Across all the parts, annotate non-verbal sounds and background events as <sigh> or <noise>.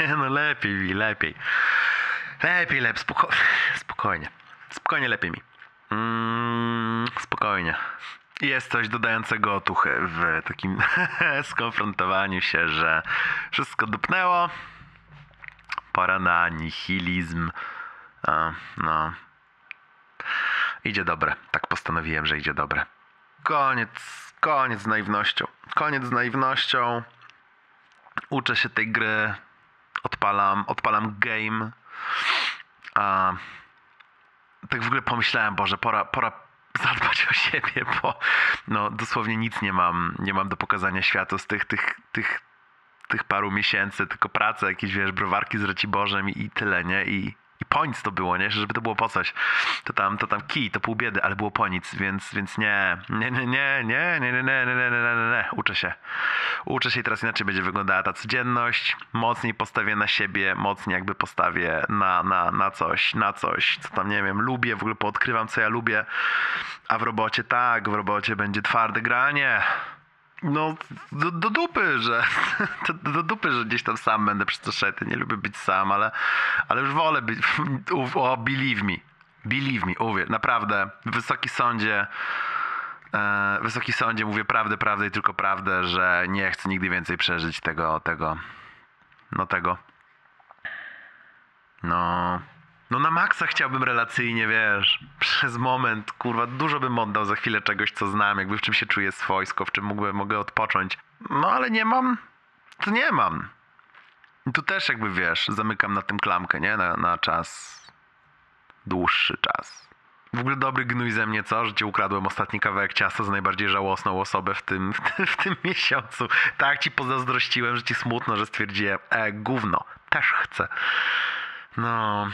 <laughs> no lepiej lepiej. Lepiej, lepiej, spoko spokojnie. Spokojnie lepiej mi. Mm, spokojnie. Jest coś dodającego otuchy w takim <laughs> skonfrontowaniu się, że wszystko dupnęło. Pora na nihilizm. A, no. Idzie dobre. Tak postanowiłem, że idzie dobre. Koniec, koniec z naiwnością. Koniec z naiwnością. Uczę się tej gry. Odpalam, odpalam game. A tak w ogóle pomyślałem, Boże, pora, pora zadbać o siebie, <laughs> bo no dosłownie nic nie mam, nie mam do pokazania światu z tych, tych, tych, tych paru miesięcy, tylko pracę, jakieś, wiesz, browarki z Raciborzem i, i tyle, nie? I, i po nic to było, nie? Żeby to było po coś. To tam, to tam kij, to pół biedy, ale było po nic, więc, więc nie, nie, nie, nie, nie, nie, nie, nie, nie, nie, nie, nie, uczę się. Uczę się i teraz inaczej będzie wyglądała ta codzienność. Mocniej postawię na siebie, mocniej jakby postawię na, na, na coś, na coś, co tam, nie wiem, lubię, w ogóle poodkrywam, co ja lubię. A w robocie tak, w robocie będzie twarde granie. No, do, do dupy, że do, do dupy, że gdzieś tam sam będę przez to szedł. Nie lubię być sam, ale, ale już wolę być. <laughs> O, believe me. Believe me, uwierz, naprawdę. Wysoki sądzie, e, wysoki sądzie mówię prawdę, prawdę i tylko prawdę, że nie chcę nigdy więcej przeżyć tego, tego, no tego. No, no na maksa chciałbym relacyjnie, wiesz, <laughs> przez moment, kurwa, dużo bym oddał za chwilę czegoś, co znam, jakby w czym się czuję swojsko, w czym mógłbym, mogę odpocząć. No ale nie mam, to nie mam. I tu też jakby, wiesz, zamykam na tym klamkę, nie? Na, na czas, dłuższy czas. W ogóle dobry gnój ze mnie, co? Że ci ukradłem ostatni kawałek ciasta za najbardziej żałosną osobę w tym, <laughs> w tym, w tym miesiącu. Tak ci pozazdrościłem, że ci smutno, że stwierdziłem, e, gówno, też chcę. No,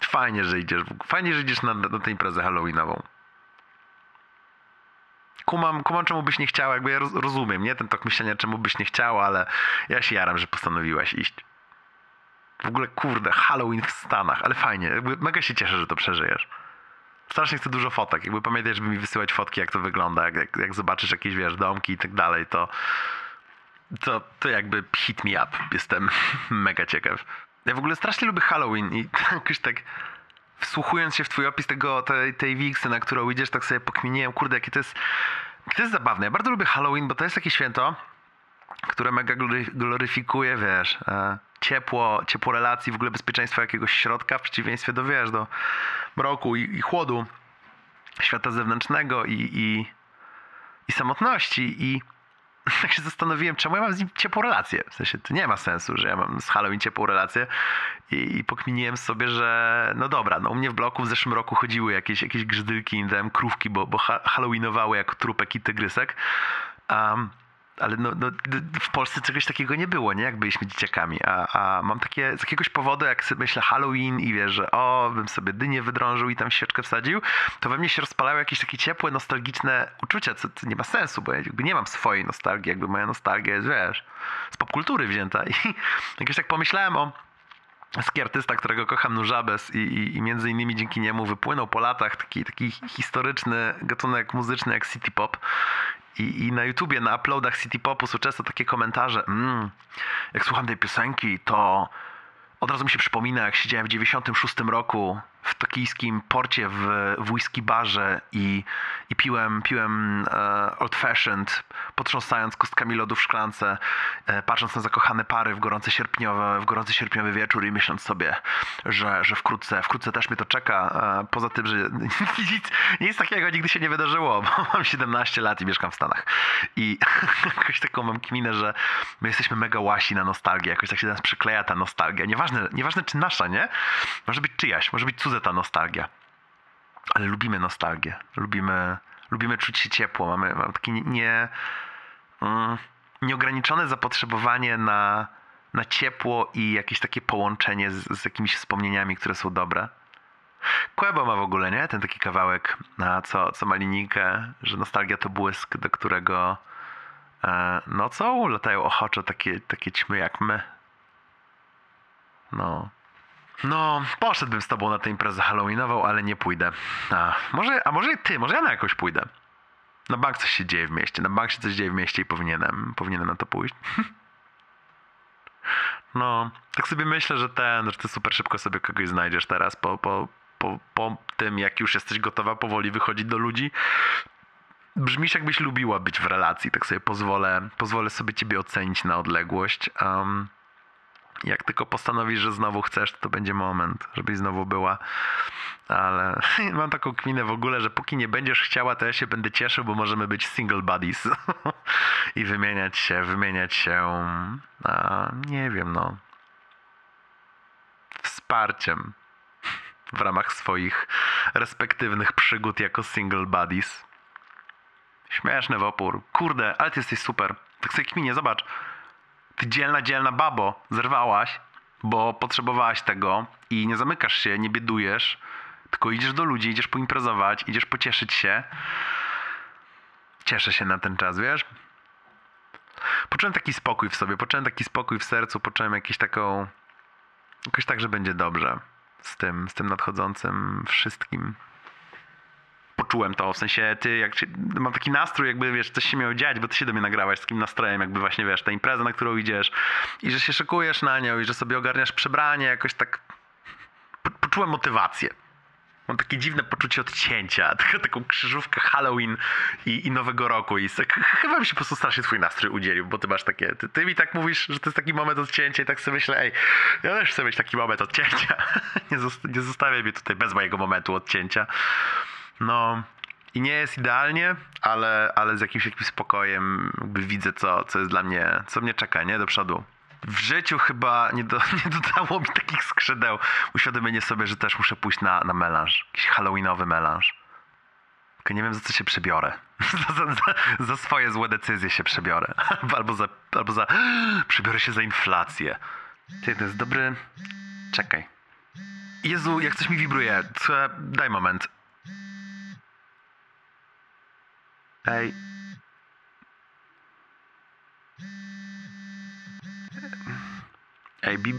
fajnie, że idziesz. Fajnie, że idziesz na, na tę imprezę halloweenową. Kumam, kumam, czemu byś nie chciała, jakby ja roz, rozumiem, nie? Ten tok myślenia, czemu byś nie chciała, ale ja się jaram, że postanowiłaś iść. W ogóle, kurde, Halloween w Stanach, ale fajnie, jakby mega się cieszę, że to przeżyjesz. Strasznie chcę dużo fotek, jakby pamiętaj, żeby mi wysyłać fotki, jak to wygląda, jak, jak, jak zobaczysz jakieś, wiesz, domki i tak dalej, to to, to jakby hit me up. Jestem <laughs> mega ciekaw. Ja w ogóle strasznie lubię Halloween i <laughs> jakoś tak wsłuchując się w twój opis tego, tej, tej wiksy, na którą idziesz, tak sobie pokminiłem, kurde, jakie to jest, jakie to jest zabawne. Ja bardzo lubię Halloween, bo to jest takie święto, które mega gloryfikuje, wiesz, e, ciepło, ciepło relacji, w ogóle bezpieczeństwo jakiegoś środka, w przeciwieństwie do, wiesz, do mroku i, i chłodu świata zewnętrznego i, i, i samotności i <laughs> tak się zastanowiłem, czemu ja mam z nim ciepłą relację. W sensie to nie ma sensu, że ja mam z Halloween ciepłą relację i, i pokminiłem sobie, że no dobra, no u mnie w bloku w zeszłym roku chodziły jakieś, jakieś grzdylki, dałem krówki, bo, bo halloweenowały jako trupek i tygrysek. Um, ale no, no, w Polsce czegoś takiego nie było, nie? Jak byliśmy dzieciakami. A, a mam takie z jakiegoś powodu, jak sobie myślę Halloween i wiesz, że o, bym sobie dynię wydrążył i tam sieczkę wsadził, to we mnie się rozpalały jakieś takie ciepłe, nostalgiczne uczucia, co, co nie ma sensu, bo ja jakby nie mam swojej nostalgii, jakby moja nostalgia jest, wiesz, z popkultury wzięta. <laughs> I jakoś tak pomyślałem o ski artysta, którego kocham, Nujabes i, i, i między innymi dzięki niemu wypłynął po latach taki, taki historyczny gatunek muzyczny jak city pop i, I, na YouTubie, na uploadach City Popu są często takie komentarze. Mm, jak słucham tej piosenki, to od razu mi się przypomina, jak siedziałem w 96 roku w tokijskim porcie w, w whisky barze i, i piłem, piłem e, old fashioned, potrząsając kostkami lodu w szklance, e, patrząc na zakochane pary w gorący sierpniowy, w gorący sierpniowy wieczór i myśląc sobie, że, że wkrótce, wkrótce też mnie to czeka. E, poza tym, że <laughs> nic, nic takiego nigdy się nie wydarzyło, bo <laughs> mam 17 lat i mieszkam w Stanach. I <laughs> jakoś taką mam kminę, że my jesteśmy mega łasi na nostalgię, jakoś tak się do nas przykleja ta nostalgia. Nieważne, nieważne czy nasza, nie? Może być czyjaś, może być cudze ta nostalgia. Ale lubimy nostalgię. Lubimy, lubimy czuć się ciepło. Mamy, mamy takie nie, mm, nieograniczone zapotrzebowanie na, na ciepło i jakieś takie połączenie z, z jakimiś wspomnieniami, które są dobre. Kłebo ma w ogóle, nie? Ten taki kawałek, na co, co ma linijkę, że nostalgia to błysk, do którego e, nocą latają ochoczo takie, takie ćmy jak my. No. No, poszedłbym z tobą na tę imprezę halloweenową, ale nie pójdę. A może, a może ty, może ja na jakoś pójdę. Na bank coś się dzieje w mieście. Na bank się coś dzieje w mieście i powinienem, powinienem na to pójść. <laughs> No, tak sobie myślę, że ten, że ty super szybko sobie kogoś znajdziesz teraz po, po, po, po tym, jak już jesteś gotowa powoli wychodzić do ludzi. Brzmisz jakbyś lubiła być w relacji, tak sobie pozwolę, pozwolę sobie ciebie ocenić na odległość. Um, jak tylko postanowisz, że znowu chcesz, to, będzie moment, żebyś znowu była. Ale <laughs> mam taką kminę w ogóle, że póki nie będziesz chciała, to ja się będę cieszył, bo możemy być single buddies <laughs> i wymieniać się, wymieniać się, a, nie wiem, no, wsparciem w ramach swoich respektywnych przygód jako single buddies. Śmieszne w opór. Kurde, ale ty jesteś super. Tak sobie kminie, zobacz. Ty dzielna, dzielna babo, zerwałaś, bo potrzebowałaś tego i nie zamykasz się, nie biedujesz, tylko idziesz do ludzi, idziesz poimprezować, idziesz pocieszyć się. Cieszę się na ten czas, wiesz? Poczułem taki spokój w sobie, poczułem taki spokój w sercu, poczułem jakieś taką... Jakoś tak, że będzie dobrze z tym, z tym nadchodzącym wszystkim poczułem to, w sensie ty, jak mam taki nastrój, jakby wiesz, coś się miało dziać, bo ty się do mnie nagrałaś z takim nastrojem, jakby właśnie wiesz, ta impreza, na którą idziesz i że się szykujesz na nią i że sobie ogarniasz przebranie, jakoś tak po, poczułem motywację. Mam takie dziwne poczucie odcięcia, <laughs> taką, taką krzyżówkę Halloween i, i Nowego Roku i chyba mi się po prostu strasznie twój nastrój udzielił, bo ty masz takie, ty, ty mi tak mówisz, że to jest taki moment odcięcia i tak sobie myślę, ej, ja też chcę mieć taki moment odcięcia, <laughs> nie, zosta- nie zostawiaj mnie tutaj bez mojego momentu odcięcia. No i nie jest idealnie, ale, ale z jakimś jakimś spokojem jakby widzę, co, co jest dla mnie, co mnie czeka, nie? Do przodu. W życiu chyba nie, do, <laughs> nie dodało mi takich skrzydeł uświadomienie sobie, że też muszę pójść na, na melanż. Jakiś halloweenowy melanż. Tylko nie wiem, za co się przebiorę. <laughs> za, za, za, swoje złe decyzje się przebiorę. <laughs> albo za, albo za... <gasps> Przebiorę się za inflację. Ty, to jest dobry... Czekaj. Jezu, jak coś mi wibruje. Co... Daj moment. Ej. Ej, Bib...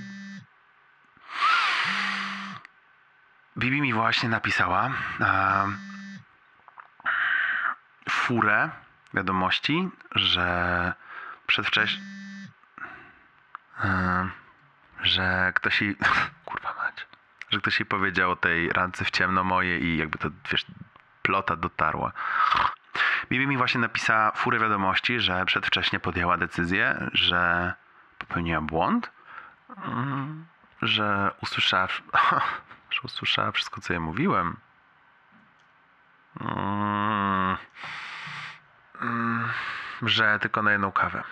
Bibi mi właśnie napisała e, furę wiadomości, że przedwcześnie... E, że ktoś jej... <laughs> Kurwa mać. Że ktoś jej powiedział o tej randce w ciemno moje i jakby to, wiesz, plota dotarła. Bibi mi właśnie napisała furę wiadomości, że przedwcześnie podjęła decyzję, że popełniła błąd, mm, że usłyszała, <laughs> że usłyszała wszystko, co ja mówiłem. Mm, mm, że tylko na jedną kawę.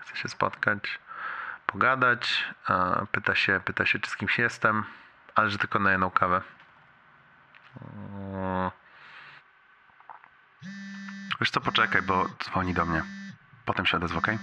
Chce się spotkać, pogadać. Pyta się, pyta się, czy z kimś jestem, ale że tylko na jedną kawę. Wiesz co, poczekaj, bo dzwoni do mnie. Potem się odezwę, okej?